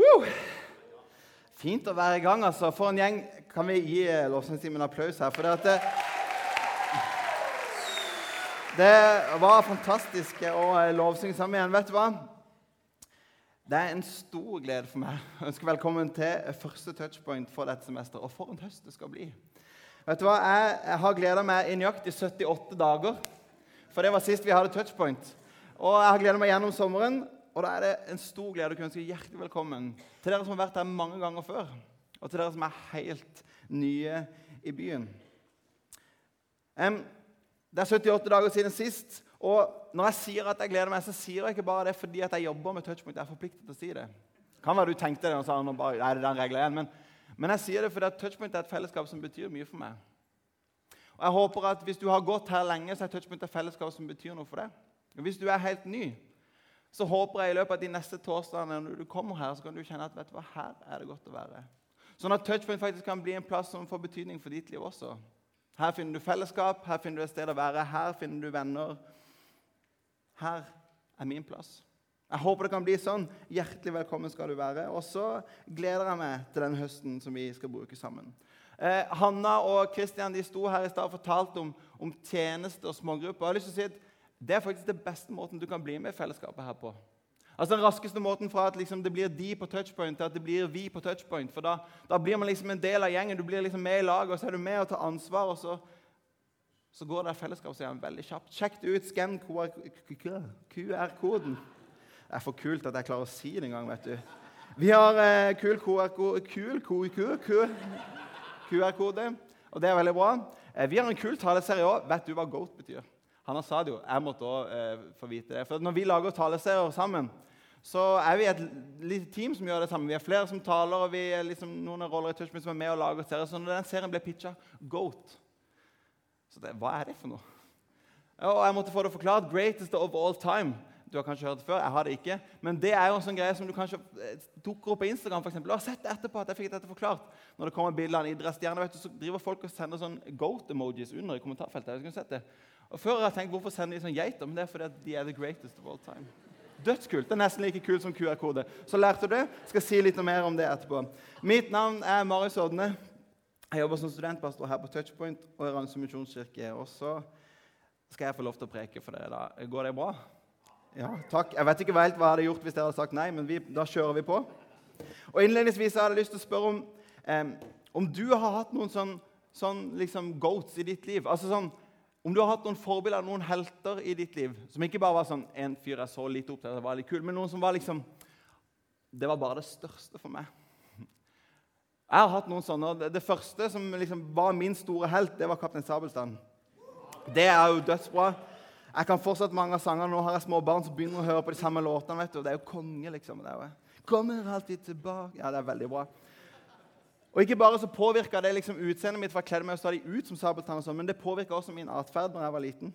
Woo! Fint å være i gang. altså. For en gjeng. Kan vi gi eh, lovsangstimen en applaus her? For det, at det, var fantastisk å eh, lovsynge sammen igjen. Vet du hva? Det er en stor glede for meg å ønske velkommen til første touchpoint for dette semesteret. Og for en høst det skal bli. Vet du hva? Jeg har gleda meg i nøyaktig 78 dager. For det var sist vi hadde touchpoint. Og jeg har gleda meg gjennom sommeren. Og da er det en stor glede å kunne ønske hjertelig velkommen til dere som har vært her mange ganger før, og til dere som er helt nye i byen. Um, det er 78 dager siden sist, og når jeg sier at jeg gleder meg, så sier jeg ikke bare det fordi at jeg jobber med touchpoint. Jeg er forpliktet til å si det. Kan være du tenkte det og sa nå bare, er det den regelen men, men, jeg sier det fordi at touchpoint er et fellesskap som betyr mye for meg. Og jeg håper at Hvis du har gått her lenge, så er touchpoint et fellesskap som betyr noe for deg. Og Hvis du er helt ny, så håper jeg i løpet av de neste torsdagene når du kommer her, så kan du kjenne at vet du hva, her er det godt å være. Sånn at Touchpoint faktisk kan bli en plass som får betydning for ditt liv også. Her finner du fellesskap, her finner du et sted å være, her finner du venner. Her er min plass. Jeg håper det kan bli sånn. Hjertelig velkommen skal du være. Og så gleder jeg meg til den høsten som vi skal bruke sammen. Eh, Hanna og Kristian de sto her i stad og fortalte om, om tjeneste og smågrupper. Jeg har lyst til å si at det er faktisk den beste måten du kan bli med i fellesskapet her på. Altså Den raskeste måten fra at liksom det blir de på touchpoint, til at det blir vi på touchpoint. For da, da, blir man liksom en del av gjengen, du blir liksom med i laget, og så er du med og tar ansvar. og så, så går det fellesskapsgjengen veldig kjapt. Sjekk ut. Skann QR-koden. Det er for kult at jeg klarer å si det en gang, vet du. Vi har eh, kul QR-kode, og det er veldig bra. Eh, vi har en kul taleserie òg. Vet du hva GOAT betyr? Han sa det jo. Jeg måtte òg eh, få vite det. For når vi lager taleserier sammen, så er vi et lite team som gjør det sammen. Vi er flere som taler, og vi er liksom, noen roller i Touchpoint som er med og lager serier. Så når den serien ble pitcha, GOAT Så det, hva er det for noe? Og jeg måtte få det forklart. Greatest of all time. Du har kanskje hørt det før. Jeg har det ikke. Men det er jo en sånn greie som du kanskje eh, dukker opp på Instagram. For eksempel. og har sett etterpå at jeg fikk dette forklart. Når det kommer bilder av en idrettsstjerne, så driver folk og sender sånn goat-emojis under i kommentarfeltet. Jeg sett det. Og Før har jeg tenkt hvorfor sender de sånn geiter, men det er fordi de er the greatest of all time. Dødskult. Det er nesten like kult som QR-kode. Så lærte du det. Skal si litt mer om det etterpå. Mitt navn er Marius Odne. Jeg jobber som studentpastor her på Touchpoint og i Randsund misjonskirke. Og så skal jeg få lov til å preke for dere. da. Går det bra? Ja, takk. Jeg vet ikke helt hva jeg hadde gjort hvis dere hadde sagt nei, men vi, da kjører vi på. Og Innledningsvis hadde jeg lyst til å spørre om, eh, om du har hatt noen sånn, sånn liksom goats i ditt liv. Altså sånn, om du har hatt noen forbilder, noen helter i ditt liv som ikke bare var sånn en fyr jeg så litt opp til, det var litt kul, men noen som var liksom Det var bare det største for meg. Jeg har hatt noen sånne. og Det første som liksom var min store helt, det var Kaptein Sabeltann. Det er jo dødsbra. Jeg kan fortsatt mange av sangene. Nå har jeg små barn som begynner å høre på de samme låtene. vet du, og Det er jo konge, liksom. Det er jo, Kommer alltid tilbake Ja, det er veldig bra. Og ikke bare så påvirka det liksom utseendet mitt, for jeg kledde meg stadig ut som Sabeltann, sånn, men det påvirka også min atferd når jeg var liten.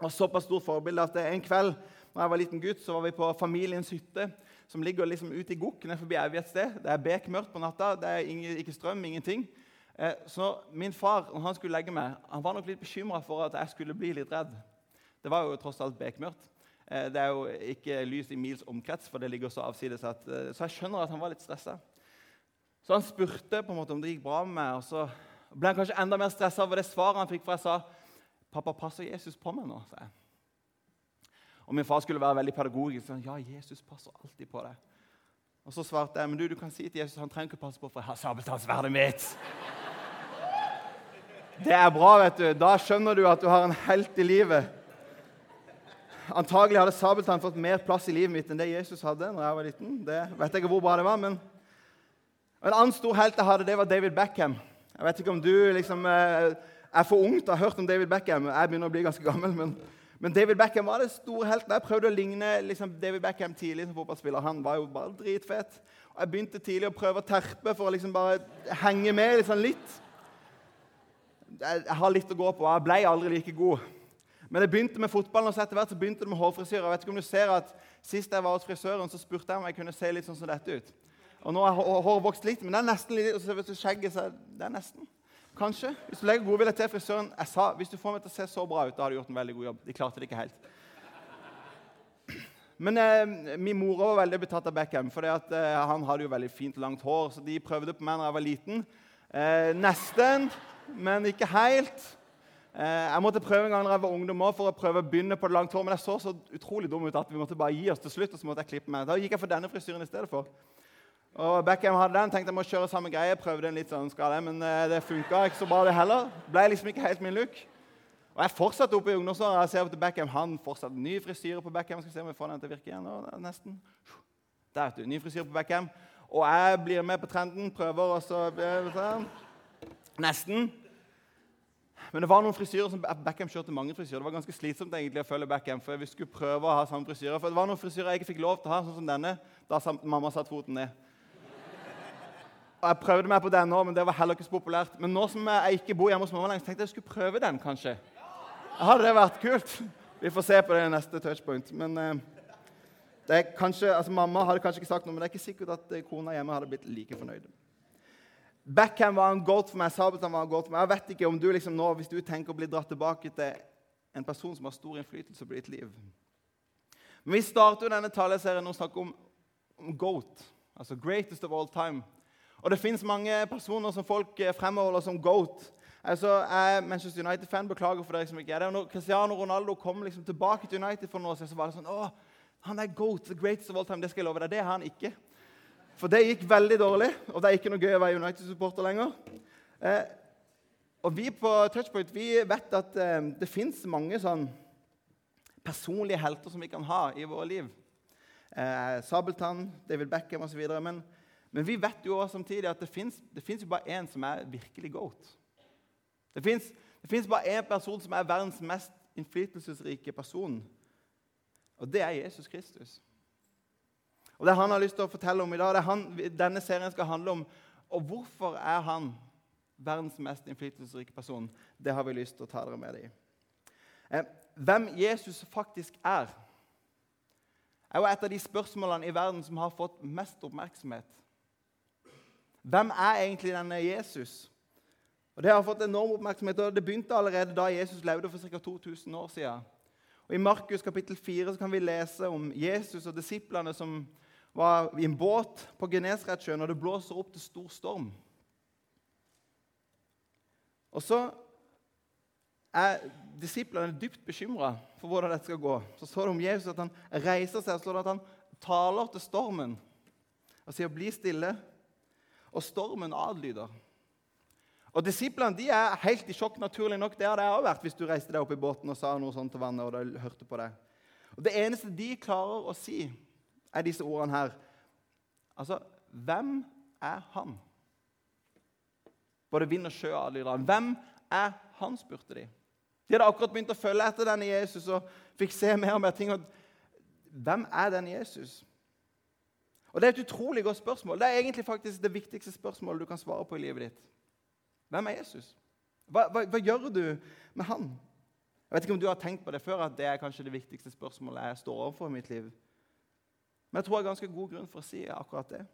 Og såpass stort forbilde at en kveld når jeg var liten gutt, så var vi på familiens hytte, som ligger liksom ute i Gokk, ned forbi Evje et sted. Det er bekmørkt på natta, det er ingen, ikke strøm, ingenting. Eh, så min far når han skulle legge meg, han var nok litt bekymra for at jeg skulle bli litt redd. Det var jo tross alt bekmørkt. Eh, det er jo ikke lys i mils omkrets, for det ligger så avsides. Eh, så jeg skjønner at han var litt stressa. Så han spurte på en måte om det gikk bra med meg. og Så ble han kanskje enda mer stressa over det svaret han fikk, for jeg sa 'Pappa, passer Jesus på meg nå?' sa jeg. Og min far skulle være veldig pedagogisk. Så, 'Ja, Jesus passer alltid på deg.' Og så svarte jeg, 'Men du, du kan si til Jesus han trenger ikke passe på, for jeg har sabeltannsverdet mitt.' Det er bra, vet du. Da skjønner du at du har en helt i livet. Antagelig hadde Sabeltann fått mer plass i livet mitt enn det Jesus hadde. når jeg var liten. Det vet jeg ikke hvor bra det var, men en annen stor helt jeg hadde, det var David Beckham. Jeg vet ikke om du liksom, eh, er for ung til å ha hørt om David Beckham. Jeg begynner å bli ganske gammel, men, men David Beckham var det store helten. Jeg prøvde å ligne liksom, David Beckham tidlig som fotballspiller. Han var jo bare dritfet. Og jeg begynte tidlig å prøve å terpe for å liksom bare henge med liksom litt. Jeg har litt å gå på. Jeg ble aldri like god. Men det begynte med fotballen, og så etter hvert så begynte det med hårfrisyr. Jeg vet ikke om du ser at Sist jeg var hos frisøren, så spurte jeg om jeg kunne se litt sånn som dette ut. Og nå har håret vokst litt, men det er nesten litt, og så vet du, skjegget så det er nesten. Kanskje. Hvis du legger godvilje til frisøren Jeg sa hvis du får meg til å se så bra ut, da har du gjort en veldig god jobb. De klarte det ikke helt. Men eh, min mor var veldig betatt av Beckham, for eh, han hadde jo veldig fint, langt hår. Så de prøvde på meg da jeg var liten. Eh, nesten, men ikke helt. Eh, jeg måtte prøve en gang da jeg var ungdom også, for å prøve å begynne på det langt hår, men jeg så så utrolig dum ut at vi måtte bare gi oss til slutt. og så måtte jeg klippe meg. Da gikk jeg for denne frisyren i stedet for. Og Beckham hadde den, tenkte jeg må kjøre samme greie. Prøvde en litt sånn skade, men eh, det funka ikke så bra, det heller. Ble liksom ikke helt min look. Og jeg fortsatte oppe i ungdomsåra. Jeg ser opp til Beckham. Han fortsatte ny frisyre på Beckham. Skal se om jeg får den til å virke igjen. Nå, nesten. Der, du. Ny frisyre på Beckham. Og jeg blir med på trenden. Prøver, og så Nesten. Men det var noen frisyrer som Beckham kjørte mange frisyrer. Det var ganske slitsomt egentlig å følge Beckham, for vi skulle prøve å ha samme frisyrer. For det var noen frisyrer jeg ikke fikk lov til å ha, sånn som denne, da mamma satte foten ned. Og Jeg prøvde meg på den òg, men det var heller ikke så populært. Men nå som jeg ikke bor hjemme hos mamma lenger, tenkte jeg jeg skulle prøve den, kanskje. Hadde det vært kult? Vi får se på det i neste touchpoint. Men eh, kanskje, altså Mamma hadde kanskje ikke sagt noe, men det er ikke sikkert at eh, kona hjemme hadde blitt like fornøyd. Backham var en goat for meg. Sabeltann var en goat for meg. Jeg vet ikke om du liksom nå, Hvis du tenker å bli dratt tilbake til en person som har stor innflytelse på ditt liv Men vi starter jo denne taleserien og snakker om, om goat, altså greatest of all time. Og det fins mange personer som folk eh, fremholder som goat. Altså, jeg er Manchester United-fan. Beklager for dere som ikke er det. Og når Cristiano Ronaldo kom liksom tilbake til United for noe, så var det sånn Å, han er GOAT, the greatest of all time. Det skal jeg love deg. Det er han ikke. For det gikk veldig dårlig, og det er ikke noe gøy å være United-supporter lenger. Eh, og vi på Touchpoint vi vet at eh, det fins mange sånn personlige helter som vi kan ha i våre liv. Eh, Sabeltann, David Beckham osv. Men, men vi vet jo også samtidig at det fins bare én som er virkelig GOAT. Det fins bare én person som er verdens mest innflytelsesrike person, og det er Jesus Kristus. Og Det han har lyst til å fortelle om i dag. Det er han denne serien skal handle om. Og hvorfor er han verdens mest innflytelsesrike person? Det har vi lyst til å ta dere med i. Eh, hvem Jesus faktisk er, er jo et av de spørsmålene i verden som har fått mest oppmerksomhet. Hvem er egentlig denne Jesus? Og Det har fått enorm oppmerksomhet, og det begynte allerede da Jesus levde for ca. 2000 år siden. Og I Markus kapittel 4 kan vi lese om Jesus og disiplene som var i en båt på Genesaretsjøen, og det blåser opp til stor storm. Og så er disiplene dypt bekymra for hvordan dette skal gå. Så står det om Jesus at han reiser seg og det at han taler til stormen og sier 'bli stille', og stormen adlyder. Og Disiplene de er helt i sjokk, naturlig nok. Det hadde jeg òg vært hvis du reiste deg opp i båten og sa noe sånt til vannet. og de hørte på deg. Og Det eneste de klarer å si, er disse ordene her. Altså, hvem er han? Både vind og sjø adlyder han. Hvem er han, spurte de. De hadde akkurat begynt å følge etter denne Jesus og fikk se mer og mer ting. Og hvem er denne Jesus? Og Det er et utrolig godt spørsmål. Det er egentlig faktisk det viktigste spørsmålet du kan svare på i livet ditt. Hvem er Jesus? Hva, hva, hva, gjør du med han? Jeg vet ikke om du har tenkt på det før, at det er kanskje det viktigste spørsmålet jeg står overfor i mitt liv. Men jeg tror jeg har ganske god grunn for å si akkurat det.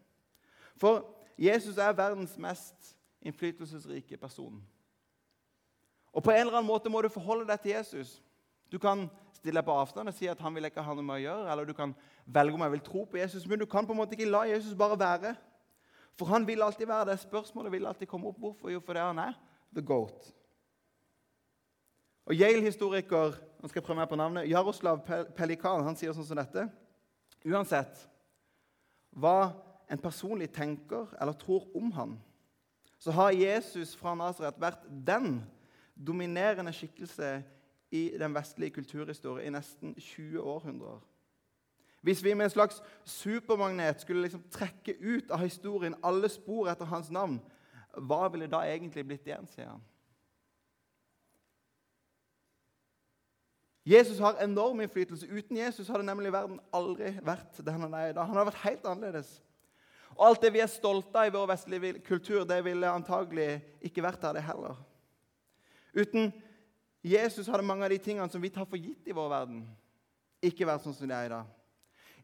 For Jesus er verdens mest innflytelsesrike person. Og på en eller annen måte må du forholde deg til Jesus. Du kan stille på avstand og si at han vil ikke ha noe med å gjøre, eller du kan velge om jeg vil tro på Jesus, men du kan på en måte ikke la Jesus bare være. For han vil alltid være det. Spørsmålet vil alltid komme opp. Hvorfor? Jo, fordi han er the goat. Og Yale-historiker nå skal jeg prøve meg på navnet, Jaroslav Pelikan han sier sånn som dette. Uansett hva en personlig tenker eller tror om han, så har Jesus fra Nasaret vært den dominerende skikkelse i den vestlige kulturhistorien i nesten 20 århundrer. Hvis vi med en slags supermagnet skulle liksom trekke ut av historien alle spor etter hans navn, hva ville da egentlig blitt igjen, sier han. Jesus har enorm innflytelse. Uten Jesus hadde nemlig verden aldri vært den han er i dag. Han hadde vært helt annerledes. Og alt det vi er stolte av i vår vestlige kultur, det ville antagelig ikke vært der, det heller. Uten Jesus hadde mange av de tingene som vi tar for gitt i vår verden, ikke vært sånn som de er i dag.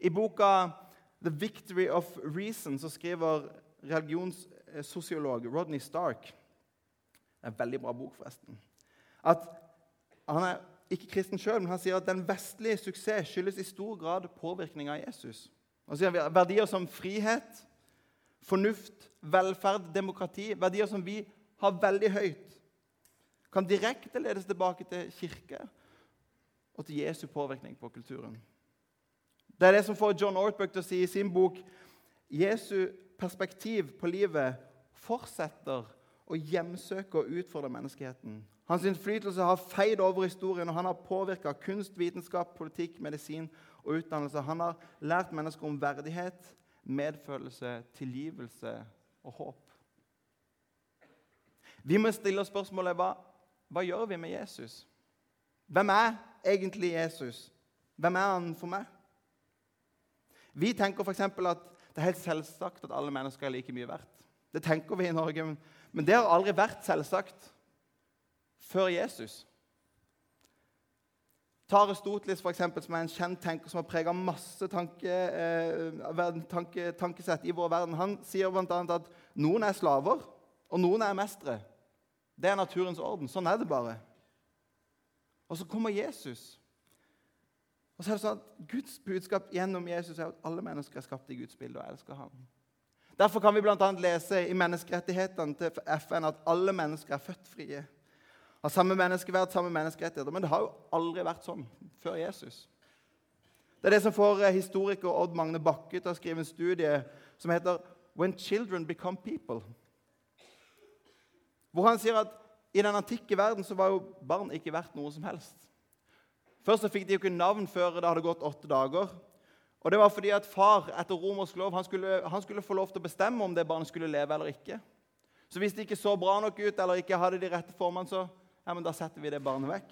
I boka 'The Victory of Reason' så skriver religionssosiolog Rodney Stark Det er en veldig bra bok, forresten. At han er ikke kristen sjøl, men han sier at den vestlige suksess skyldes i stor grad påvirkning av Jesus. Han sier Verdier som frihet, fornuft, velferd, demokrati, verdier som vi har veldig høyt, kan direkte ledes tilbake til kirke og til Jesu påvirkning på kulturen. Det er det som får John Ortberg til å si i sin bok Jesu perspektiv på livet fortsetter å hjemsøke og utfordre menneskeheten. Hans innflytelse har feid over historien, og han har påvirka kunst, vitenskap, politikk, medisin og utdannelse. Han har lært mennesker om verdighet, medfølelse, tilgivelse og håp. Vi må stille oss spørsmålet hva, hva gjør vi med Jesus? Hvem er egentlig Jesus? Hvem er han for meg? Vi tenker f.eks. at det er helt selvsagt at alle mennesker er like mye verdt. Det tenker vi i Norge, men det har aldri vært selvsagt før Jesus. Ta Aristoteles, for eksempel, som er en kjent tenker som har prega masse tanke, eh, tanke, tankesett i vår verden. Han sier bl.a. at noen er slaver, og noen er mestere. Det er naturens orden. Sånn er det bare. Og så kommer Jesus. Og så er det sånn at Guds budskap gjennom Jesus er at alle mennesker er skapt i Guds bilde og elsker ham. Derfor kan vi bl.a. lese i menneskerettighetene til FN at alle mennesker er født frie. Har samme menneskeverd, samme menneskerettigheter. Men det har jo aldri vært sånn før Jesus. Det er det som får eh, historiker Odd Magne Bakke til å skrive en studie som heter 'When Children Become People'. Hvor han sier at i den antikke verden så var jo barn ikke verdt noe som helst. Først så fikk de jo ikke navn før det hadde gått åtte dager. Og det var fordi at far etter romersk lov han skulle, han skulle få lov til å bestemme om det barnet skulle leve eller ikke. Så hvis det ikke så bra nok ut eller ikke hadde de rette formene, så ja, men da setter vi det barnet vekk.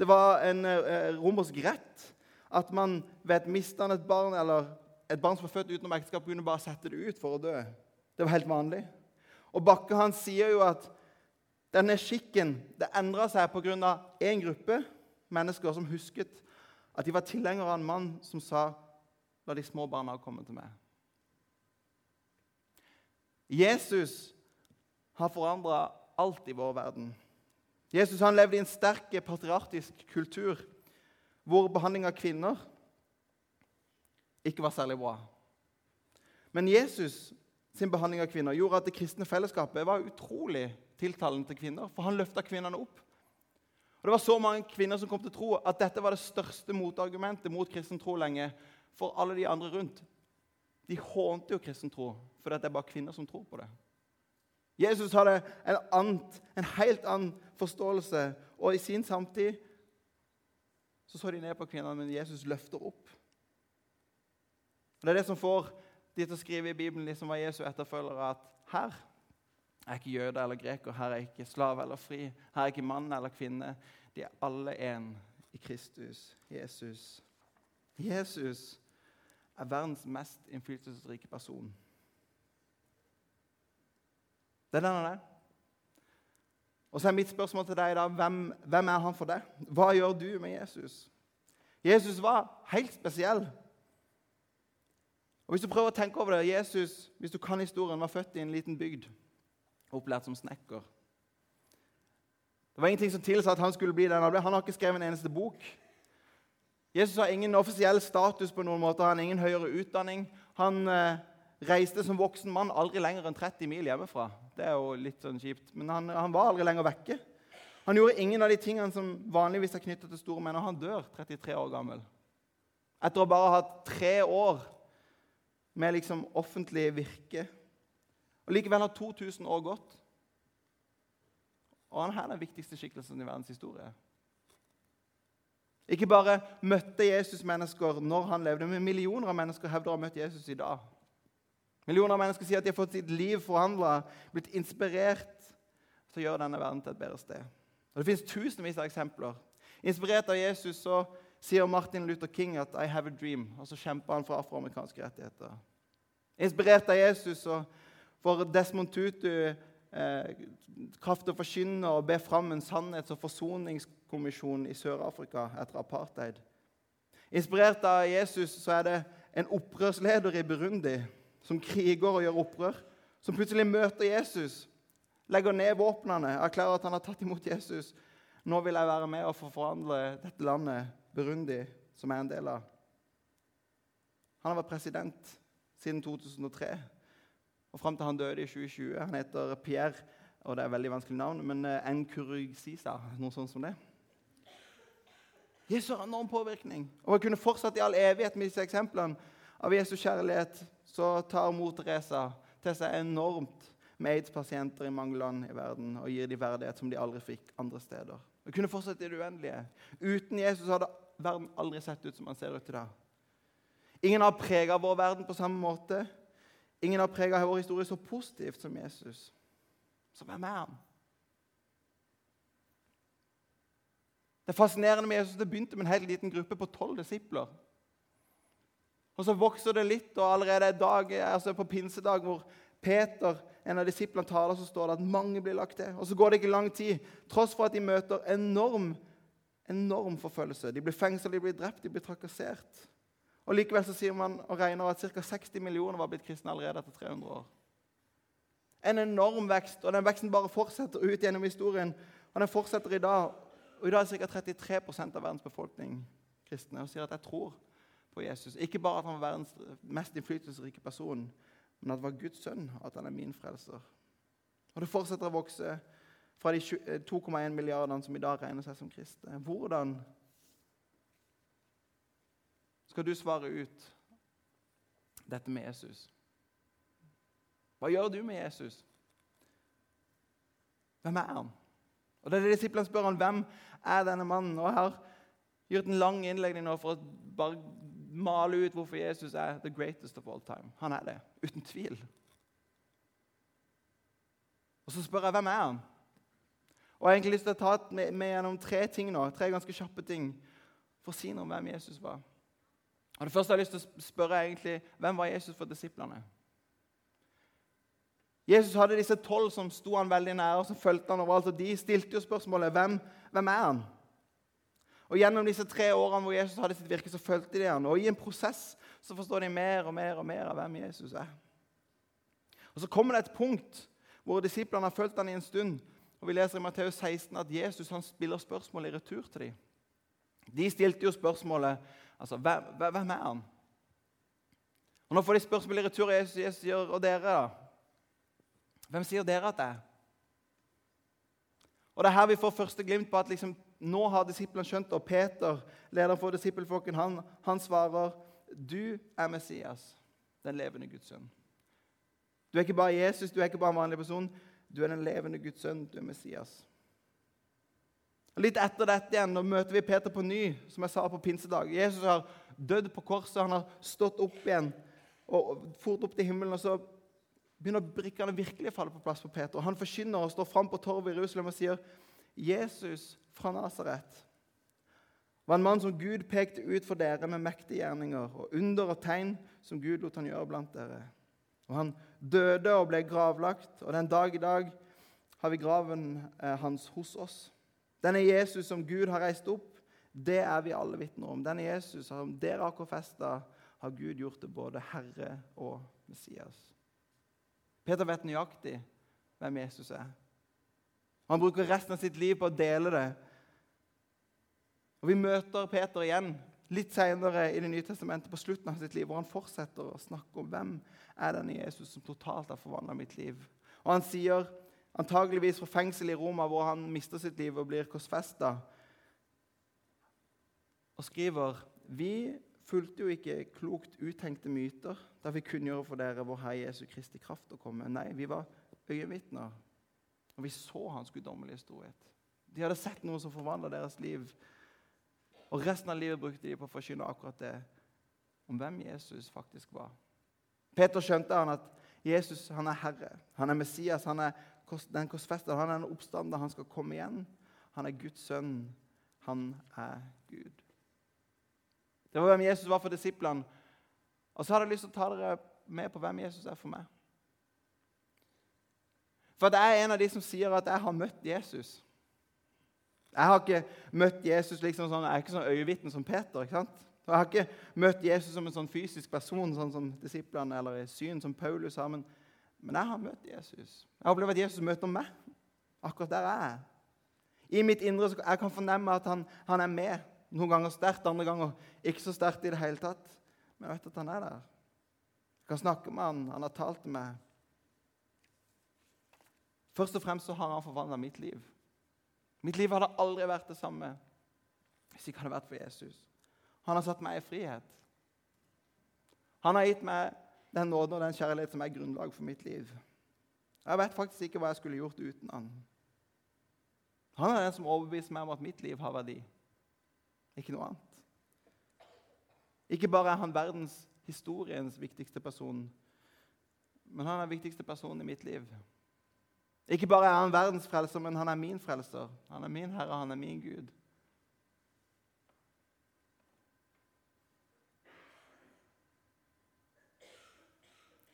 Det var en eh, romersk rett at man ved et et barn eller et barn som var født utenom ekteskap, kunne bare sette det ut for å dø. Det var helt vanlig. Og Bakke han sier jo at denne skikken det endra seg pga. én gruppe mennesker som husket at de var tilhengere av en mann som sa La de små barna komme til meg. Jesus har forandra alt i vår verden. Jesus han levde i en sterk patriarkisk kultur hvor behandling av kvinner ikke var særlig bra. Men Jesus sin behandling av kvinner gjorde at det kristne fellesskapet var utrolig tiltalende til kvinner, for han løfta kvinnene opp. Og Det var så mange kvinner som kom til tro at dette var det største motargumentet mot kristen tro lenge for alle de andre rundt. De hånte jo kristen tro, for det er bare kvinner som tror på det. Jesus hadde en, annet, en helt annen forståelse, og i sin samtid så så de ned på kvinnene, men Jesus løfter opp. Og Det er det som får de til å skrive i Bibelen, de som var Jesu etterfølgere, at her er ikke jøde eller greker, her er ikke slave eller fri, her er ikke mann eller kvinne. De er alle én i Kristus, Jesus. Jesus er verdens mest innflytelsesrike person. Det er den han. Og så er mitt spørsmål til deg da, hvem, hvem er han for deg? Hva gjør du med Jesus? Jesus var helt spesiell. Og Hvis du prøver å tenke over det, Jesus hvis du kan historien, var født i en liten bygd, opplært som snekker. Det var ingenting som tilsa at han skulle bli den han ble. Han har ikke skrevet en eneste bok. Jesus har ingen offisiell status på noen måte, han har ingen høyere utdanning. Han eh, reiste som voksen mann aldri lenger enn 30 mil hjemmefra. Det er jo litt sånn kjipt, Men han, han var aldri lenger vekke. Han gjorde ingen av de tingene som vanligvis er knyttet til store menn. Og han dør 33 år gammel. Etter å bare ha hatt tre år med liksom offentlig virke. Og Likevel har 2000 år gått. Og han er den viktigste skikkelsen i verdens historie. Ikke bare møtte Jesus mennesker når han levde, men millioner av mennesker hevder å ha møtt Jesus i dag. Millioner av mennesker sier at de har fått sitt liv forhandla, blitt inspirert til å gjøre denne verden til et bedre sted. Og Det fins tusenvis av eksempler. Inspirert av Jesus så sier Martin Luther King at 'I have a dream', og så kjemper han for afroamerikanske rettigheter. Inspirert av Jesus så får Desmond Tutu eh, kraft å forkynne og be fram en sannhets- og forsoningskommisjon i Sør-Afrika etter apartheid. Inspirert av Jesus så er det en opprørsleder i Burundi som kriger og gjør opprør, som plutselig møter Jesus, legger ned våpnene, erklærer at han har tatt imot Jesus, Nå vil jeg være med og forforhandle dette landet, Burundi, som er en del av. Han har vært president siden 2003 og fram til han døde i 2020. Han heter Pierre, og det er et veldig vanskelig navn, men Nkurugsisa, Nkurusisa, noe sånt som det. Jesus har enorm påvirkning. Og jeg kunne fortsatt i all evighet med disse eksemplene av Jesus kjærlighet. Så tar mor Teresa til seg enormt med aids-pasienter i mange land i verden og gir dem verdighet som de aldri fikk andre steder. Jeg kunne fortsatt i det uendelige. Uten Jesus hadde verden aldri sett ut som den ser ut i dag. Ingen har prega vår verden på samme måte. Ingen har prega vår historie så positivt som Jesus. Så hvem er han? Det er fascinerende med Jesus. Det begynte med en helt liten gruppe på tolv disipler. Og Så vokser det litt, og allerede dag, altså på pinsedag, hvor Peter, en av disiplene, taler, så står det at mange blir lagt til. Og Så går det ikke lang tid, tross for at de møter enorm, enorm forfølgelse. De blir fengslet, de blir drept, de blir trakassert. Og Likevel så sier man og regner at ca. 60 millioner var blitt kristne allerede etter 300 år. En enorm vekst, og den veksten bare fortsetter ut gjennom historien. Og den fortsetter i dag. Og I dag er ca. 33 av verdens befolkning kristne og sier at jeg tror på Jesus. Ikke bare at han var verdens mest innflytelsesrike person, men at det var Guds sønn, at han er min frelser. Og Det fortsetter å vokse fra de 2,1 eh, milliardene som i dag regner seg som kristne. Hvordan skal du svare ut dette med Jesus? Hva gjør du med Jesus? Hvem er han? Og det er det Disiplene spør han, hvem er denne mannen. Og Jeg har gjort en lang innlegning nå for å bare male ut hvorfor Jesus er the greatest of all time. Han er det, uten tvil. Og Så spør jeg hvem er han Og Jeg har egentlig lyst til å ta med, med gjennom tre ting nå, tre ganske kjappe ting for å si noe om hvem Jesus var. Og Det første jeg har lyst til å spørre egentlig, hvem var Jesus for disiplene? Jesus hadde disse tolv som sto han veldig nære, og som fulgte han overalt. og De stilte jo spørsmålet hvem, hvem er han? Og Gjennom disse tre årene hvor Jesus hadde sitt virke, så fulgte de han. Og i en prosess så forstår de mer og mer og mer av hvem Jesus er. Og Så kommer det et punkt hvor disiplene har fulgt han i en stund. Og Vi leser i Matteus 16 at Jesus han spiller spørsmål i retur til dem. De stilte jo spørsmålet altså, hvem er han? Og Nå får de spørsmål i retur, Jesus, Jesus sier, og dere, da? Hvem sier dere at det er? Og Det er her vi får første glimt på at liksom, nå har disiplene skjønt det. Og Peter, lederen for disippelflokken, han, han, svarer du er Messias, den levende Guds sønn. Du er ikke bare Jesus, du er ikke bare en vanlig person. Du er den levende Guds sønn, du er Messias. Litt etter dette igjen, nå møter vi Peter på ny, som jeg sa på pinsedag. Jesus har dødd på korset, han har stått opp igjen og fort opp til himmelen. og så begynner brikkene virkelig å falle på plass for Peter. Han forkynner og står fram på torvet i Jerusalem og sier Jesus fra Nasaret var en mann som Gud pekte ut for dere med mektige gjerninger og under og tegn som Gud lot han gjøre blant dere. Og Han døde og ble gravlagt, og den dag i dag har vi graven eh, hans hos oss. Denne Jesus som Gud har reist opp, det er vi alle vitner om. Denne Jesus som dere har korfesta, har Gud gjort til både Herre og Messias. Peter vet nøyaktig hvem Jesus er. Han bruker resten av sitt liv på å dele det. Og Vi møter Peter igjen litt senere i Det nye testamentet, på slutten av sitt liv, hvor han fortsetter å snakke om hvem er denne Jesus som totalt har forvandla mitt liv. Og Han sier, antageligvis fra fengsel i Roma, hvor han mister sitt liv og blir korsfesta, og skriver vi fulgte jo ikke klokt uttenkte myter da vi kunngjorde for dere vår Herre Jesu Kristi kraft å komme. Nei, vi var øyenvitner, og vi så hans guddommelige storhet. De hadde sett noe som forvandla deres liv. Og resten av livet brukte de på å forkynne akkurat det om hvem Jesus faktisk var. Peter skjønte han at Jesus han er Herre, han er Messias, han er den korsfestede, han er den oppstander, han skal komme igjen. Han er Guds sønn, han er Gud. Det var hvem Jesus var for disiplene. Og så hadde jeg lyst til å ta dere med på hvem Jesus er for meg. For jeg er en av de som sier at jeg har møtt Jesus. Jeg har ikke møtt Jesus liksom sånn, jeg er ikke sånn øyevitne som Peter. ikke sant? Jeg har ikke møtt Jesus som en sånn fysisk person, sånn som disiplene eller i syn, som Paulus har. Men, men jeg har møtt Jesus. Jeg har opplevd at Jesus møter meg akkurat der jeg er. I mitt indre så jeg kan fornemme at han, han er med. Noen ganger sterkt, andre ganger ikke så sterkt i det hele tatt. Men jeg vet at han er der. Jeg kan snakke med han, han har talt til meg. Først og fremst så har han forvandla mitt liv. Mitt liv hadde aldri vært det samme hvis ikke hadde vært for Jesus. Han har satt meg i frihet. Han har gitt meg den nåden og den kjærlighet som er grunnlag for mitt liv. Jeg vet faktisk ikke hva jeg skulle gjort uten han. Han er den som overbeviser meg om at mitt liv har verdi, ikke noe annet. Ikke bare er han verdens historiens viktigste person, men han er den viktigste personen i mitt liv. Ikke bare er han verdens frelser, men han er min frelser. Han er min herre, han er min Gud.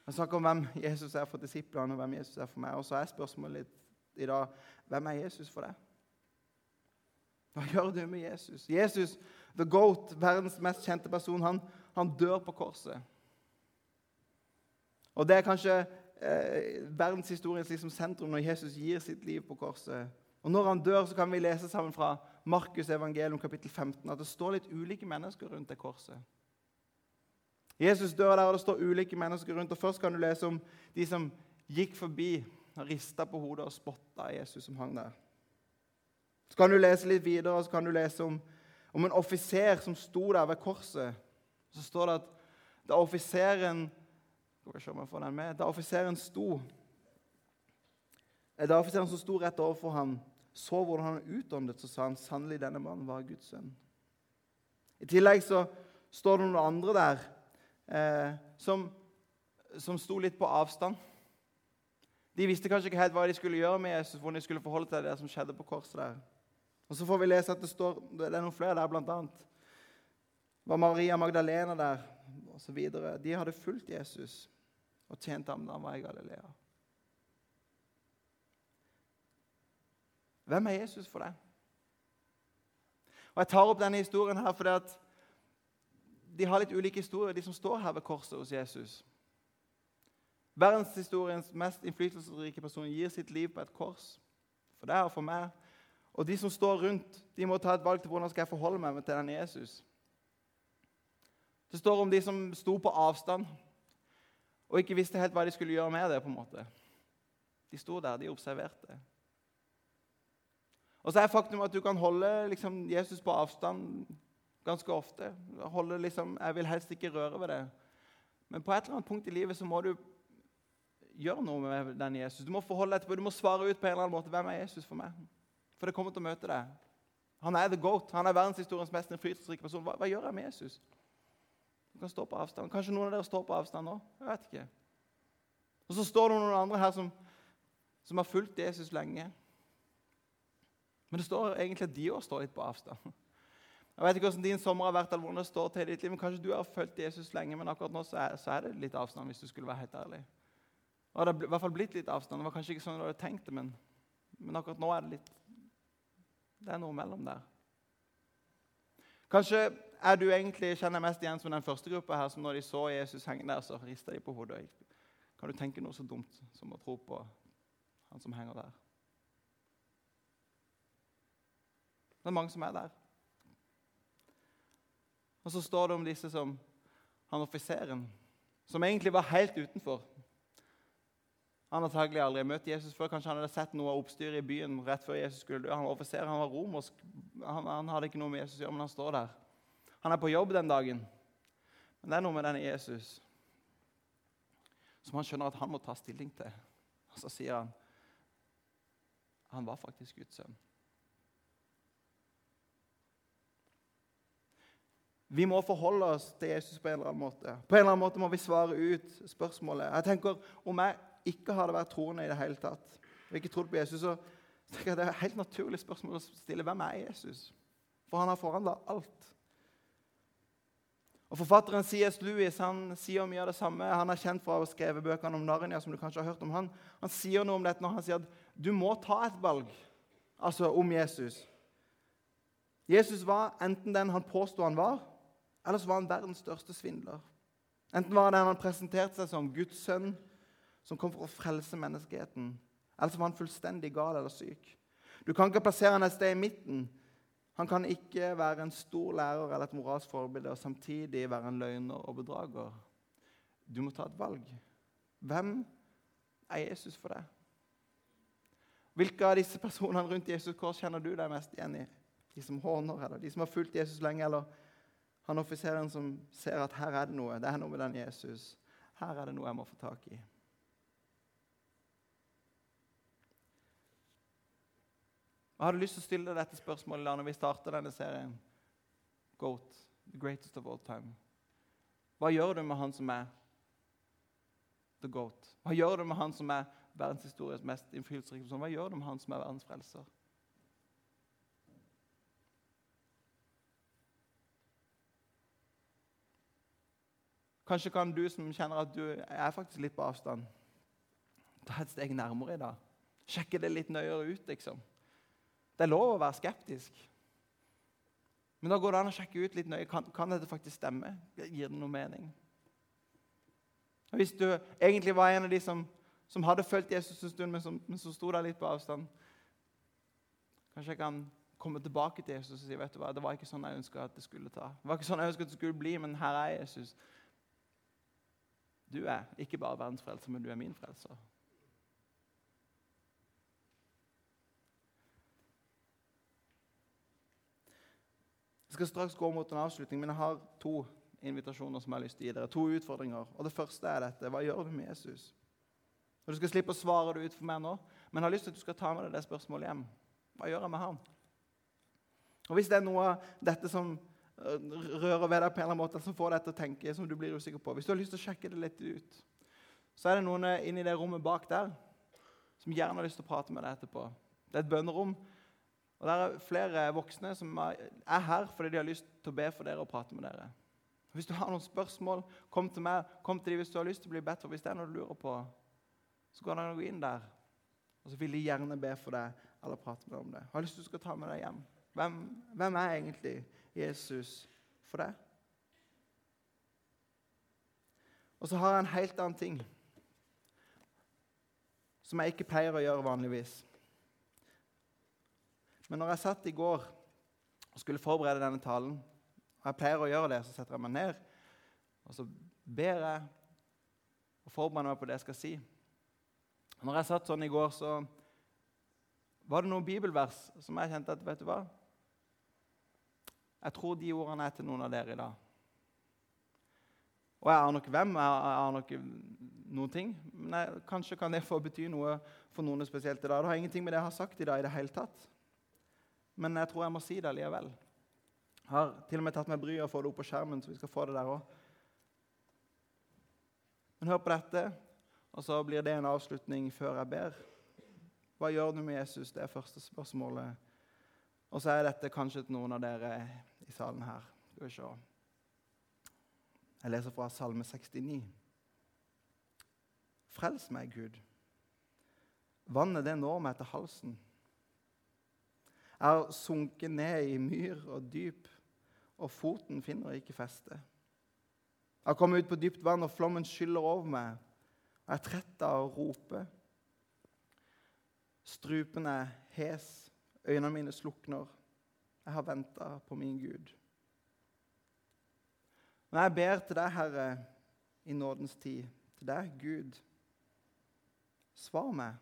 Jeg snakker om hvem Jesus er for disiplene, og hvem Jesus er for meg. Og så er spørsmålet litt i dag hvem er Jesus for deg? Hva gjør du med Jesus? Jesus, the goat, verdens mest kjente person, han, han dør på korset. Og Det er kanskje eh, verdenshistoriens liksom sentrum når Jesus gir sitt liv på korset. Og Når han dør, så kan vi lese sammen fra Markus evangelium kapittel 15 at det står litt ulike mennesker rundt det korset. Jesus dør der, og det står ulike mennesker rundt. og Først kan du lese om de som gikk forbi og rista på hodet og spotta Jesus som hang der. Så kan du lese litt videre og så kan du lese om, om en offiser som sto der ved korset. Så står det at da offiseren skal vi se om jeg får den med, Da offiseren sto da offiseren som sto rett overfor ham, så hvordan han utåndet, så sa han sannelig denne mannen var Guds sønn. I tillegg så står det noen andre der eh, som, som sto litt på avstand. De visste kanskje ikke helt hva de skulle gjøre med Jesus, hvordan de skulle forholde til det som skjedde på korset der. Og Så får vi lese at det står, det er noen flere der, blant annet. var Maria Magdalena der, osv. De hadde fulgt Jesus og tjente ham da han var i Galilea. Hvem er Jesus for deg? Og Jeg tar opp denne historien her fordi at de har litt ulike historier, de som står her ved korset hos Jesus. Verdenshistoriens mest innflytelsesrike person gir sitt liv på et kors. For deg og for meg. Og de som står rundt, de må ta et valg til hvordan skal jeg forholde meg til denne Jesus. Det står om de som sto på avstand og ikke visste helt hva de skulle gjøre med det. på en måte. De sto der, de observerte. Og så er faktum at du kan holde liksom, Jesus på avstand ganske ofte. Holde liksom, Jeg vil helst ikke røre ved det. Men på et eller annet punkt i livet så må du gjøre noe med den Jesus. Du må forholde til, du må svare ut på en eller annen måte hvem er Jesus for meg. For det kommer til å møte deg. Han er the goat. Han er verdenshistoriens mest innflytelsesrike person. Hva, hva, gjør jeg med Jesus? Kan stå på avstand. Kanskje noen av dere står på avstand nå? Jeg vet ikke. Og så står det noen andre her som, som har fulgt Jesus lenge. Men det står egentlig at de òg står litt på avstand. Jeg vet ikke hvordan din sommer har vært, eller hvordan det står til i ditt liv, men Kanskje du har fulgt Jesus lenge, men akkurat nå så er, så er, det litt avstand. hvis du skulle være helt ærlig. Og det har i hvert fall blitt litt avstand. Det var kanskje ikke sånn du hadde tenkt det, men, men akkurat nå er det litt Det er noe mellom der. Kanskje er du egentlig, kjenner mest igjen som den første gruppa her, som når de så Jesus henge der, så rista de på hodet. Kan du tenke noe så dumt som å tro på han som henger der? Det er mange som er der. Og så står det om disse som han offiseren, som egentlig var helt utenfor. Han antagelig aldri møtt Jesus før. Kanskje han hadde sett noe av oppstyret i byen rett før Jesus skulle dø. Han var offiser, han var romersk. Han, han, hadde ikke noe med Jesus å gjøre, men han står der. Han er på jobb den dagen. Men det er noe med denne Jesus som han skjønner at han må ta stilling til. Og så sier han han var faktisk Guds sønn. Vi må forholde oss til Jesus på en eller annen måte. På en eller annen måte må vi svare ut spørsmålet. Jeg tenker, Om jeg ikke hadde vært troende i det hele tatt, og ikke trodd på Jesus, så tenker jeg det er et helt naturlig spørsmål å stille hvem er Jesus? For han har forandra alt. Og Forfatteren C.S. Lewis han sier mye av det samme. Han er kjent for å ha skrevet bøkene om Narnia. som du kanskje har hørt om Han Han sier noe om dette når han sier at du må ta et valg altså om Jesus. Jesus var enten den han påsto han var, eller så var han verdens største svindler. Enten var det han presenterte seg som Guds sønn, som kom for å frelse menneskeheten, eller så var han fullstendig gal eller syk. Du kan ikke plassere han et sted i midten. Han kan ikke være en stor lærer eller et moralsk forbilde og samtidig være en løgner og bedrager. Du må ta et valg. Hvem er Jesus for deg? Hvilke av disse personene rundt Jesus kors kjenner du deg mest igjen i? De som håner, eller de som har fulgt Jesus lenge, eller han offiseren som ser at her er det noe. Det er noe med den Jesus. Her er det noe jeg må få tak i. Jeg hadde lyst til å stille deg dette spørsmålet da når vi starta denne serien. Goat, the greatest of all time. Hva gjør du med han som er the goat? Hva gjør du med han som er verdenshistoriens mest innflytelsesrike person? Hva gjør du med han som er verdens frelser? Kanskje kan du som kjenner at du er faktisk litt på avstand, ta et steg nærmere i dag. Sjekke det litt nøyere ut, liksom. Det er lov å være skeptisk. Men da går det an å sjekke ut litt nøye. Kan, kan dette faktisk stemme. Gir det noe mening? Og Hvis du egentlig var en av de som, som hadde fulgt Jesus en stund, men som, men som sto der litt på avstand Kanskje jeg kan komme tilbake til Jesus og si vet du hva, det var ikke sånn jeg ønska at det skulle ta. Det var ikke sånn jeg at det skulle bli, men her er Jesus. Du er ikke bare verdens frelser, men du er min frelser. Jeg skal straks gå mot en avslutning, men jeg har to invitasjoner som jeg har lyst til å gi dere. To utfordringer. Og Det første er dette. Hva gjør du med Jesus? Og Du skal slippe å svare det ut for meg nå, men jeg har lyst til at du skal ta med deg det spørsmålet hjem. Hva gjør jeg med han? Og Hvis det er noe av dette som rører ved deg på en eller annen måte, som får deg til å tenke, som du blir usikker på Hvis du har lyst til å sjekke det litt ut, så er det noen inni det rommet bak der som gjerne har lyst til å prate med deg etterpå. Det er et bønnerom. Og Det er flere voksne som er her fordi de har lyst til å be for dere og prate med dere. Hvis du har noen spørsmål, kom til meg. Kom til dem hvis du har lyst til å bli bedt for. Hvis det er noe du lurer på, så går det an å gå inn der. Og så vil de gjerne be for deg eller prate med deg om det. Jeg har lyst til å ta med deg hjem. Hvem, hvem er egentlig Jesus for deg? Og så har jeg en helt annen ting som jeg ikke pleier å gjøre vanligvis. Men når jeg satt i går og skulle forberede denne talen og Jeg pleier å gjøre det, så setter jeg meg ned og så ber jeg og forbereder meg på det jeg skal si. Og når jeg satt sånn i går, så var det noen bibelvers som jeg kjente at vet du hva? Jeg tror de ordene er til noen av dere i dag. Og jeg aner ikke hvem, jeg aner ikke noen ting. Men jeg, kanskje kan det få bety noe for noen spesielt i dag. Det har ingenting med det jeg har sagt i dag i det hele tatt. Men jeg tror jeg må si det likevel. Jeg har til og med tatt meg bryet og få det opp på skjermen, så vi skal få det der òg. Men hør på dette, og så blir det en avslutning før jeg ber. Hva gjør du med Jesus? Det er første spørsmålet. Og så er dette kanskje til noen av dere i salen her. Skal vi se. Jeg leser fra Salme 69. Frels meg, Gud. Vannet det når meg til halsen. Jeg har sunket ned i myr og dyp, og foten finner ikke feste. Jeg har kommet ut på dypt vann, og flommen skyller over meg. Jeg er trett av å rope. Strupen er hes, øynene mine slukner. Jeg har venta på min Gud. Når jeg ber til deg, Herre, i nådens tid, til deg, Gud, svar meg.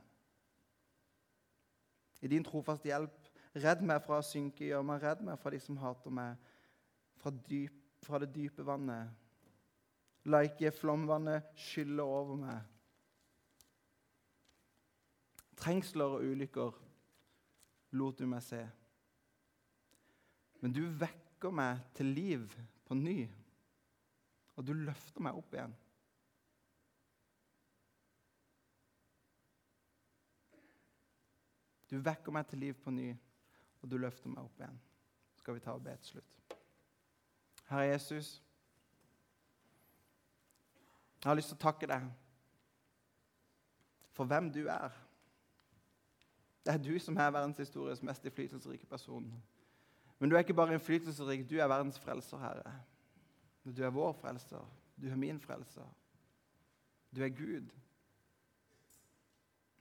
I din trofaste hjelp, redd meg fra å synke, gjør meg redd meg fra de som hater meg, fra, dyp, fra det dype vannet. La ikke flomvannet skylle over meg. Trengsler og ulykker lot du meg se. Men du vekker meg til liv på ny og du løfter meg opp igjen. Du vekker meg til liv på ny, og du løfter meg opp igjen. Skal vi ta og be til slutt. Herre Jesus, jeg har lyst til å takke deg for hvem du er. Det er du som er verdenshistoriens mest innflytelsesrike person. Men du er ikke bare innflytelsesrik, du er verdens frelser, Herre. Du er vår frelser. Du er min frelser. Du er Gud.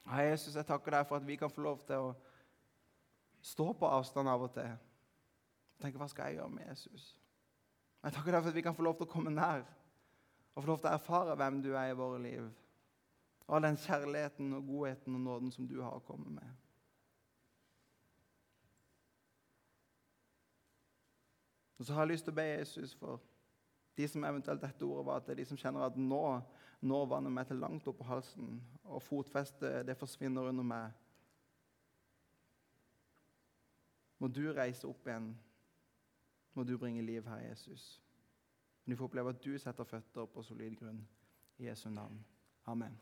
Herre Jesus, jeg takker deg for at vi kan få lov til å står på avstand av og til og tenker hva skal jeg gjøre med Jesus? Jeg takker deg for at vi kan få lov til å komme nær og få lov til å erfare hvem du er i våre liv. Og all den kjærligheten og godheten og nåden som du har å komme med. Og så har jeg lyst til å be Jesus for de som eventuelt dette ordet var til, de som kjenner at nå når vannet meg til langt opp på halsen, og fotfestet det forsvinner under meg. Må du reise opp igjen. Må du bringe liv, Herre Jesus. Men du får oppleve at du setter føtter på solid grunn. I Jesu navn. Amen.